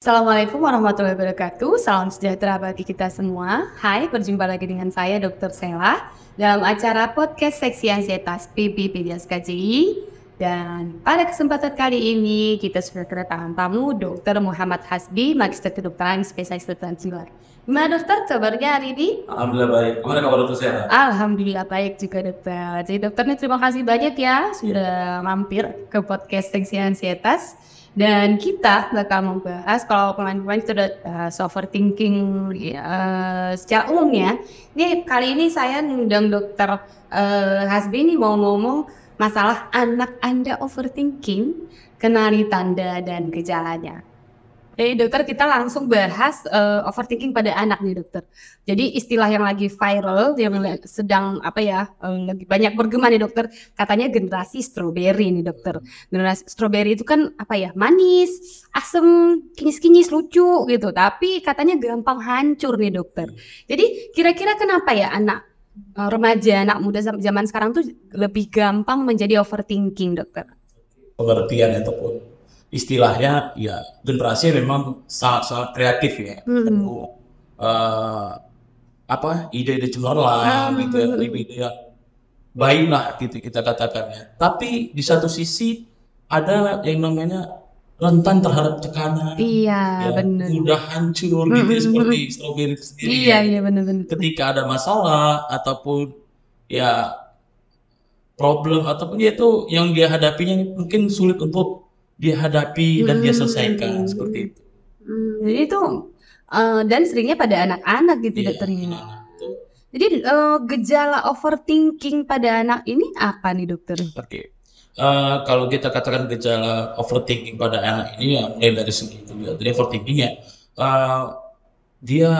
Assalamualaikum warahmatullahi wabarakatuh. Salam sejahtera bagi kita semua. Hai, berjumpa lagi dengan saya Dr. Sela dalam acara podcast Seksi Ansietas PBPDS KJI. Dan pada kesempatan kali ini kita sudah kedatangan tamu Dr. Muhammad Hasbi, Magister Kedokteran Spesialis Kedokteran Jiwa. Gimana dokter kabarnya hari ini? Alhamdulillah baik. Gimana kabar dokter sehat? Alhamdulillah baik juga dokter. Jadi dokternya terima kasih banyak ya sudah mampir ke podcast Seksi Ansietas. Dan kita bakal membahas kalau kemarin-kemarin sudah uh, overthinking uh, secara umum ya. Ini kali ini saya ngundang dokter uh, Hasbi ini mau ngomong masalah anak Anda overthinking, kenali tanda dan gejalanya. Jadi dokter kita langsung bahas uh, overthinking pada anak nih dokter. Jadi istilah yang lagi viral yang sedang apa ya um, lagi banyak bergema nih dokter katanya generasi strawberry nih dokter. Generasi strawberry itu kan apa ya manis, asem, kinyis-kinyis lucu gitu. Tapi katanya gampang hancur nih dokter. Jadi kira-kira kenapa ya anak uh, remaja, anak muda zaman sekarang tuh lebih gampang menjadi overthinking dokter? Pengertian ataupun istilahnya ya generasi memang sangat sangat kreatif ya hmm. uh, apa ide-ide cemerlang hmm. gitu ya ide ya baik lah gitu kita katakannya tapi di satu sisi ada yang namanya rentan terhadap tekanan iya ya, benar mudah hancur hmm. gitu ya, seperti strawberry sendiri iya ya. iya benar-benar ketika ada masalah ataupun ya problem ataupun ya itu yang dia hadapinya mungkin sulit untuk dia hadapi dan dia selesaikan hmm. seperti itu. Hmm, jadi itu uh, dan seringnya pada anak-anak gitu yeah, dokternya. Jadi uh, gejala overthinking pada anak ini apa nih dokter? Oke, okay. uh, eh, kalau kita katakan gejala overthinking pada anak ini ya mulai dari segi itu ya, jadi overthinking ya uh, dia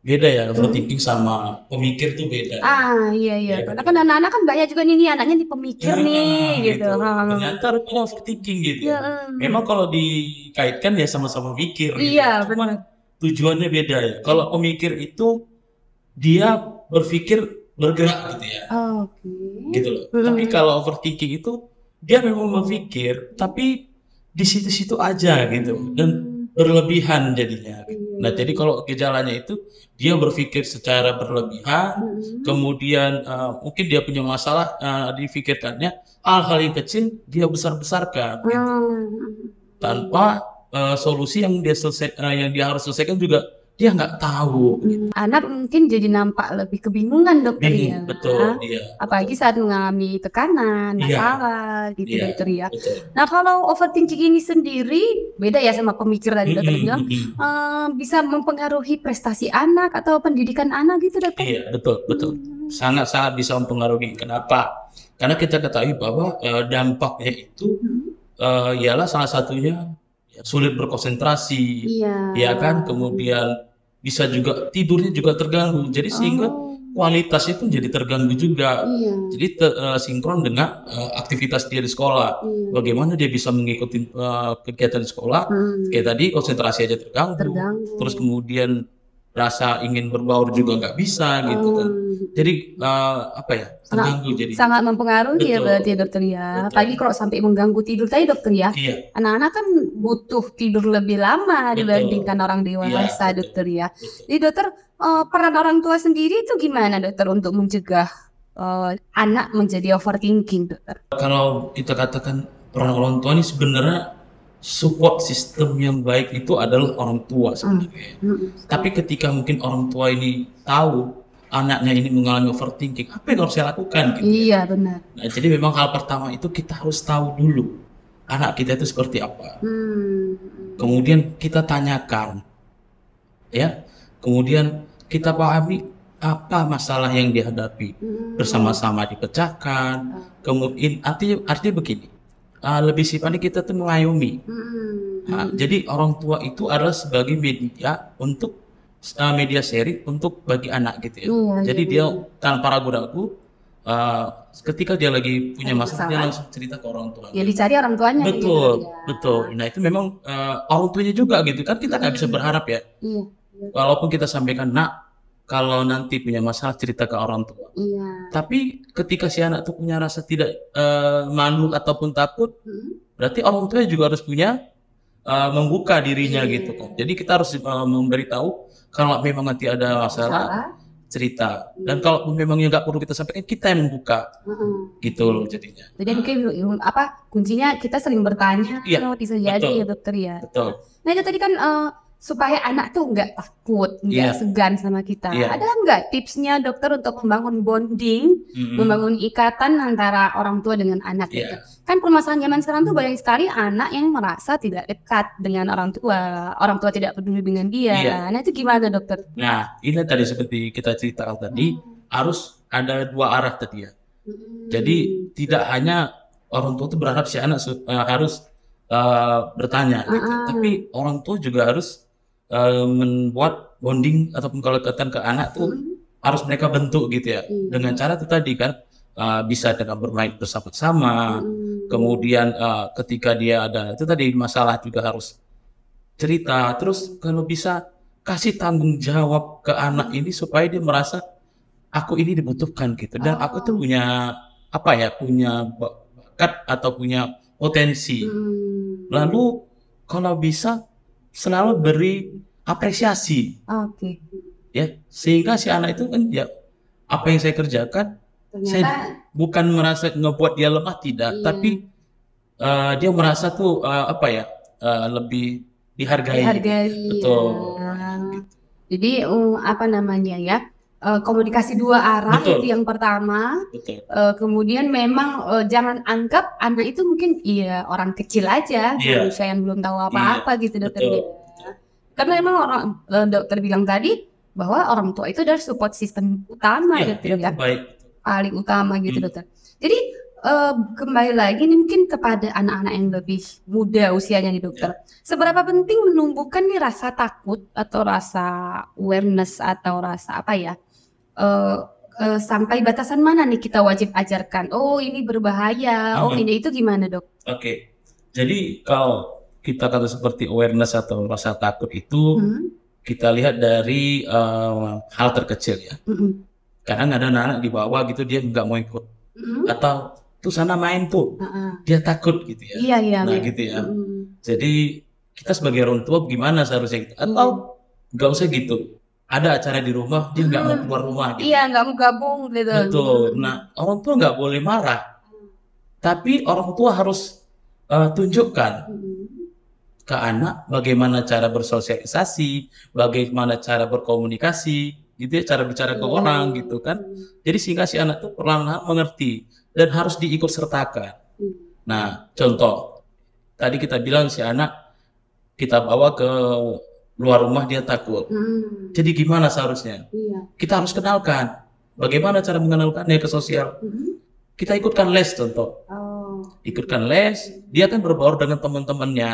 beda ya overthinking sama pemikir tuh beda. Ah iya iya. Ya, Karena kan anak-anak kan banyak juga nih, nih anaknya di pemikir ya, nih gitu. gitu. Ternyata itu overthinking gitu. Ya. Memang kalau dikaitkan ya sama-sama mikir. Gitu. Iya benar. Tujuannya beda ya. Kalau pemikir itu dia berpikir bergerak gitu ya. Oh, Oke. Okay. Gitu loh. Hmm. Tapi kalau overthinking itu dia memang berpikir tapi di situ-situ aja gitu dan berlebihan jadinya. Nah, jadi kalau gejalanya itu dia berpikir secara berlebihan, hmm. kemudian uh, mungkin dia punya masalah uh, difikirkannya hal-hal yang kecil dia besar-besarkan gitu. Hmm. Tanpa uh, solusi yang dia selesai uh, yang dia harus selesaikan juga dia nggak tahu. Hmm. Anak mungkin jadi nampak lebih kebingungan dokter ya. Betul. Iya. Apalagi saat mengalami tekanan, iya. masalah iya. gitu iya, dokter ya. Betul. Nah kalau overthinking ini sendiri beda ya sama pemikir tadi dokter bilang uh, bisa mempengaruhi prestasi anak atau pendidikan anak gitu dokter. Iya betul betul. Sangat sangat bisa mempengaruhi. Kenapa? Karena kita ketahui bahwa uh, dampaknya itu hmm. uh, ialah salah satunya sulit berkonsentrasi, iya. ya kan, kemudian bisa juga tidurnya juga terganggu. Jadi sehingga oh. kualitasnya pun jadi terganggu juga. Iya. Jadi te, uh, sinkron dengan uh, aktivitas dia di sekolah. Iya. Bagaimana dia bisa mengikuti uh, kegiatan di sekolah? Hmm. Kayak tadi konsentrasi aja terganggu. terganggu. Terus kemudian rasa ingin berbaur juga nggak bisa gitu kan. Hmm. Jadi uh, apa ya terganggu jadi. Sangat mempengaruhi ya berarti ya dokter ya. Apalagi kalau sampai mengganggu tidur tadi dokter ya. Iya. Anak-anak kan butuh tidur lebih lama betul. dibandingkan orang dewasa iya, dokter ya. Betul. Jadi dokter uh, peran orang tua sendiri itu gimana dokter untuk mencegah uh, anak menjadi overthinking dokter? Kalau kita katakan peran orang tua ini sebenarnya support sistem yang baik itu adalah orang tua sebenarnya. Mm. Tapi ketika mungkin orang tua ini tahu anaknya ini mengalami overthinking, apa yang harus saya lakukan? Gitu. Iya benar. Nah, jadi memang hal pertama itu kita harus tahu dulu anak kita itu seperti apa. Mm. Kemudian kita tanyakan, ya. Kemudian kita pahami apa masalah yang dihadapi mm. bersama-sama dipecahkan. Ah. Kemudian artinya artinya begini uh, lebih sifatnya kita tuh mengayomi. Hmm. Nah, jadi orang tua itu adalah sebagai media untuk uh, media seri untuk bagi anak gitu ya. Hmm, jadi dia tanpa ragu-ragu uh, ketika dia lagi punya masalah dia langsung cerita ke orang tua. Ya dicari orang tuanya. Betul, gitu, betul. Nah itu memang uh, orang tuanya juga gitu kan kita nggak bisa berharap ya. Iya. Walaupun kita sampaikan nak kalau nanti punya masalah cerita ke orang tua. Iya. Tapi ketika si anak tuh punya rasa tidak uh, malu ataupun takut, hmm. berarti orang tua juga harus punya uh, membuka dirinya yeah. gitu kan. Jadi kita harus uh, memberitahu kalau memang nanti ada masalah, masalah cerita dan hmm. kalau memangnya nggak perlu kita sampaikan kita yang membuka hmm. gitu loh jadinya jadi mungkin apa kuncinya kita sering bertanya ya, kalau bisa jadi ya dokter ya betul nah itu tadi kan uh, supaya anak tuh nggak takut, nggak yeah. segan sama kita. Yeah. Ada nggak tipsnya dokter untuk membangun bonding, mm-hmm. membangun ikatan antara orang tua dengan anak? Yeah. Gitu? Kan permasalahan zaman sekarang tuh banyak sekali anak yang merasa tidak dekat dengan orang tua, orang tua tidak peduli dengan dia. Yeah. Nah itu gimana dokter? Nah ini tadi seperti kita ceritakan tadi hmm. harus ada dua arah tadi ya. Hmm. Jadi tidak hanya orang tua itu berharap si anak uh, harus uh, bertanya, gitu. uh-uh. tapi orang tua juga harus uh, membuat bonding ataupun kalau katakan ke anak tuh hmm. harus mereka bentuk gitu ya hmm. dengan cara itu tadi kan uh, bisa dengan bermain bersama-sama hmm. kemudian uh, ketika dia ada itu tadi masalah juga harus cerita terus kalau bisa kasih tanggung jawab ke anak ini supaya dia merasa aku ini dibutuhkan gitu dan oh. aku tuh punya apa ya punya bakat atau punya potensi hmm. lalu kalau bisa selalu beri apresiasi. Oke. Okay. Ya, sehingga si anak itu kan ya apa yang saya kerjakan Ternyata, saya bukan merasa ngebuat dia lemah tidak, iya. tapi uh, dia merasa tuh uh, apa ya uh, lebih dihargai. Dihargai. Betul. Ya. Jadi um, apa namanya ya? Uh, komunikasi dua arah Betul. itu yang pertama. Betul. Uh, kemudian memang uh, jangan anggap anak itu mungkin iya orang kecil aja, yeah. manusia yang belum tahu apa-apa yeah. gitu dokter. Betul. Karena emang orang dokter bilang tadi bahwa orang tua itu adalah support system utama ya, gitu ya. Baik. Paling utama gitu hmm. dokter. Jadi uh, kembali lagi nih mungkin kepada anak-anak yang lebih muda usianya nih dokter. Ya. Seberapa penting menumbuhkan nih rasa takut atau rasa awareness atau rasa apa ya? Uh, uh, sampai batasan mana nih kita wajib ajarkan? Oh ini berbahaya. Oh ini itu gimana dok? Oke. Okay. Jadi kalau kita kata seperti awareness atau rasa takut itu hmm. kita lihat dari uh, hal terkecil ya. Hmm. Kadang ada anak-anak di bawah gitu dia nggak mau ikut hmm. atau tuh sana main tuh uh-uh. dia takut gitu ya. Iya iya. Nah iya. gitu ya. Hmm. Jadi kita sebagai orang tua gimana seharusnya atau nggak usah gitu. Ada acara di rumah dia nggak hmm. mau keluar rumah. Gitu. Iya nggak mau gabung gitu. Betul. Nah orang tua nggak boleh marah, tapi orang tua harus uh, tunjukkan. Hmm ke anak bagaimana cara bersosialisasi, bagaimana cara berkomunikasi, gitu ya, cara bicara ke orang gitu kan. Jadi sehingga si anak tuh perlahan-lahan mengerti dan harus diikut sertakan. Nah, contoh tadi kita bilang si anak kita bawa ke luar rumah dia takut. Hmm. Jadi gimana seharusnya? Iya. Kita harus kenalkan bagaimana cara mengenalkannya ke sosial. Hmm. Kita ikutkan les contoh. Oh ikutkan les, dia kan berbaur dengan teman-temannya,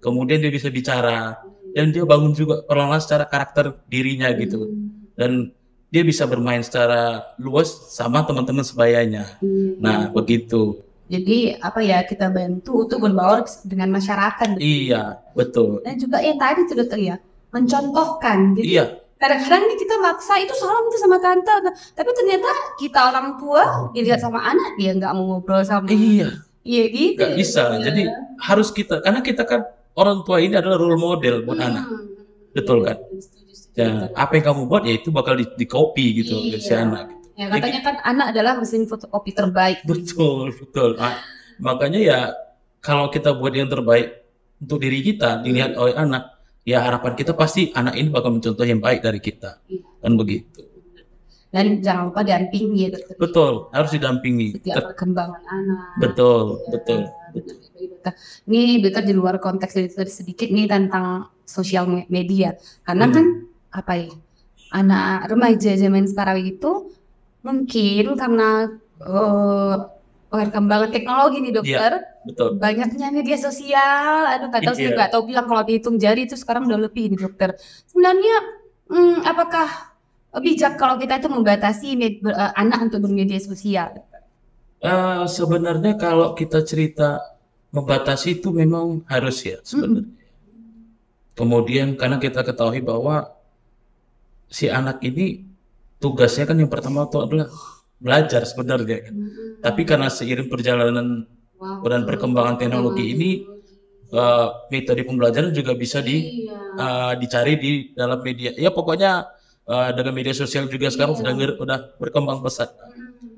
kemudian dia bisa bicara, dan dia bangun juga perlahan secara karakter dirinya gitu, dan dia bisa bermain secara luas sama teman-teman sebayanya. Nah begitu. Jadi apa ya kita bantu untuk berbaur dengan masyarakat. Iya betul. Dan juga yang tadi sudah ya mencontohkan. Jadi, iya kadang-kadang kita maksa itu salam itu sama tante tapi ternyata kita orang tua dilihat sama anak dia nggak mau ngobrol sama iya iya gitu nggak bisa ya. jadi harus kita karena kita kan orang tua ini adalah role model buat hmm. anak betul kan ya, apa yang kamu buat ya itu bakal di, di copy gitu iya. si anak gitu. Ya katanya kan anak adalah mesin fotokopi terbaik betul betul. Nah, makanya ya kalau kita buat yang terbaik untuk diri kita dilihat oleh anak ya harapan kita pasti anak ini bakal mencontoh yang baik dari kita. Iya. kan begitu. Dan jangan lupa dampingi ya dokter. Betul harus didampingi. Setiap perkembangan anak. Betul ya, betul betul ini dokter di luar konteks dari sedikit nih tentang sosial media. Karena hmm. kan apa ya anak remaja zaman sekarang itu mungkin karena uh, perkembangan teknologi nih dokter. Iya, betul. Banyaknya media sosial, aduh nggak tahu sih iya. nggak tahu bilang kalau dihitung jari itu sekarang udah lebih nih dokter. Sebenarnya hmm, apakah bijak kalau kita itu membatasi med, uh, anak untuk bermedia sosial? Uh, sebenarnya kalau kita cerita membatasi itu memang harus ya sebenarnya. Mm -hmm. Kemudian karena kita ketahui bahwa si anak ini tugasnya kan yang pertama itu adalah belajar sebenarnya kan. Hmm. Tapi karena seiring perjalanan wow. dan perkembangan teknologi ini uh, metode pembelajaran juga bisa di iya. uh, dicari di dalam media. Ya pokoknya uh, dengan media sosial juga iya. sekarang sudah sudah berkembang pesat.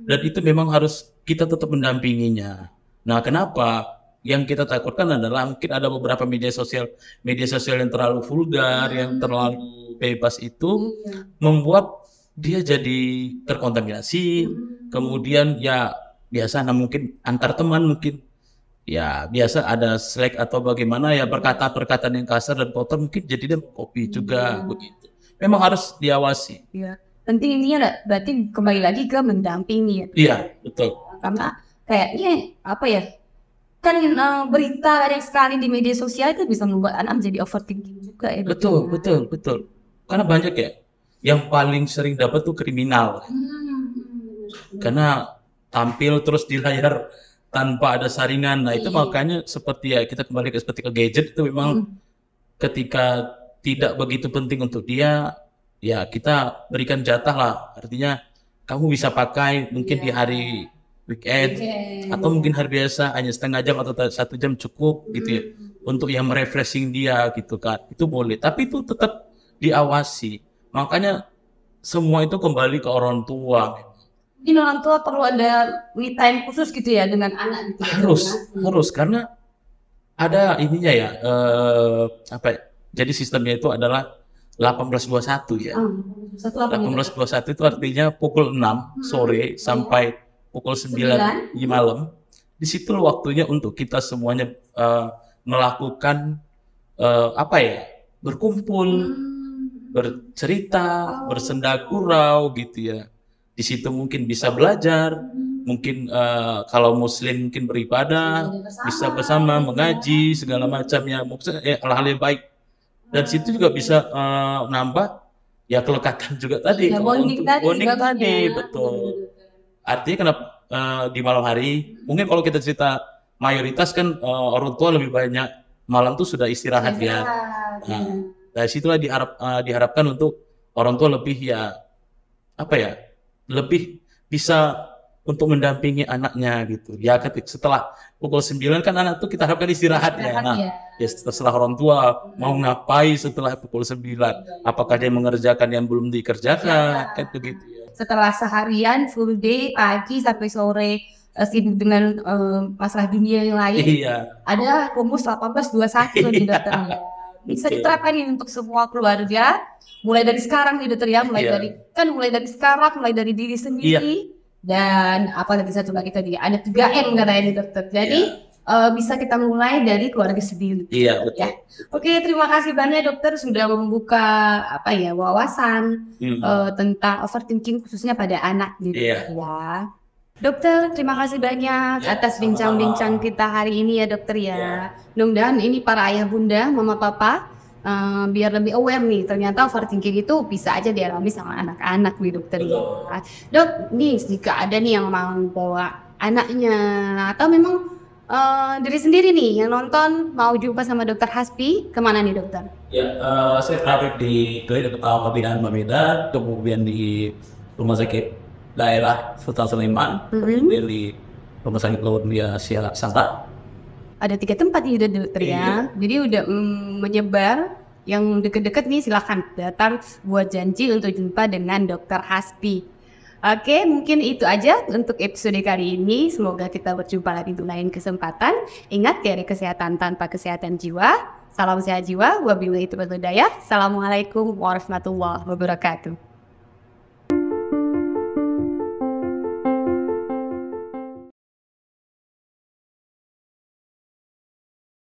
Dan itu memang harus kita tetap mendampinginya. Nah, kenapa? Yang kita takutkan adalah mungkin ada beberapa media sosial media sosial yang terlalu vulgar, yang terlalu bebas itu iya. membuat dia jadi terkontaminasi. Kemudian ya biasa nah mungkin antar teman mungkin ya biasa ada slack atau bagaimana ya perkataan-perkataan yang kasar dan kotor mungkin jadi dia kopi juga ya. begitu. Memang harus diawasi. Iya. Penting ini ya berarti kembali lagi ke mendampingi. Iya, betul. Karena kayaknya apa ya? Kan uh, berita yang sekali di media sosial itu bisa membuat anak menjadi overthinking juga ya. Betul, betul, betul. Karena banyak ya yang paling sering dapat tuh kriminal. Hmm. Karena tampil terus di layar tanpa ada saringan. Nah, itu iya. makanya seperti ya kita kembali ke seperti ke gadget itu memang hmm. ketika tidak begitu penting untuk dia, ya kita berikan jatah lah. Artinya kamu bisa pakai mungkin yeah. di iya. hari weekend okay. atau mungkin hari biasa hanya setengah jam atau satu jam cukup gitu ya hmm. untuk yang merefreshing dia gitu kan itu boleh tapi itu tetap diawasi makanya semua itu kembali ke orang tua mungkin orang tua perlu ada me time khusus gitu ya dengan anak gitu harus ya, harus karena ada ininya ya uh, apa ya, jadi sistemnya itu adalah 1821 ya. Oh, 1821 itu artinya pukul 6 hmm. sore sampai pukul 9, 9 di malam. Di situ waktunya untuk kita semuanya uh, melakukan uh, apa ya? berkumpul, hmm. Bercerita, bersenda gurau gitu ya di situ mungkin bisa belajar, mungkin uh, kalau muslim mungkin beribadah, bersama. bisa bersama mengaji segala macamnya, maksudnya eh, hal-hal yang baik. Dan situ juga bisa uh, nambah ya kelekatan juga tadi. Ya, bonding tadi, bonding tadi betul. Artinya kenapa uh, di malam hari, mungkin kalau kita cerita mayoritas kan uh, orang tua lebih banyak malam tuh sudah istirahat ya. Nah, dari situlah diharap, uh, diharapkan untuk orang tua lebih ya apa ya lebih bisa untuk mendampingi anaknya gitu. Ya ketika setelah pukul 9 kan anak tuh kita harapkan istirahat ya. Nah, ya. ya setelah orang tua mau ngapain setelah pukul 9? Apakah dia mengerjakan yang belum dikerjakan? Ya. Kan begitu ya. Setelah seharian full day pagi sampai sore uh, sibuk dengan uh, masalah dunia yang lain. Iya. Ada rumus 1821 iya. di dokter. Bisa diterapkan ini untuk semua keluarga mulai dari sekarang nih dokter ya mulai yeah. dari kan mulai dari sekarang mulai dari diri sendiri yeah. dan apa tadi satu lagi tadi ada tiga M katanya dokter jadi yeah. Uh, bisa kita mulai dari keluarga sendiri. Iya betul. Ya. Oke terima kasih banyak dokter sudah membuka apa ya wawasan hmm. uh, tentang overthinking khususnya pada anak gitu yeah. ya. Dokter, terima kasih banyak ya, atas bincang-bincang kita hari ini ya dokter ya. ya. Mudah-mudahan ini para ayah bunda, mama papa uh, biar lebih aware nih ternyata overthinking itu bisa aja dialami sama anak-anak nih dokter ya. Dok, nih jika ada nih yang mau bawa anaknya atau memang uh, diri sendiri nih yang nonton mau jumpa sama dokter Haspi ke mana nih dokter? Ya, uh, saya terakhir di klinik kepala pembinaan Mameda, kemudian di rumah sakit daerah Sultan Sulaiman, mm -hmm. kemudian di rumah sakit Siara Sangka, ada tiga tempat nih udah dokter ya. Iya. Jadi udah mm, menyebar yang deket-deket nih silahkan datang buat janji untuk jumpa dengan dokter Hasbi. Oke, mungkin itu aja untuk episode kali ini. Semoga kita berjumpa lagi di lain kesempatan. Ingat dari kesehatan tanpa kesehatan jiwa. Salam sehat jiwa. Wabillahi taufiq Assalamualaikum warahmatullahi wabarakatuh.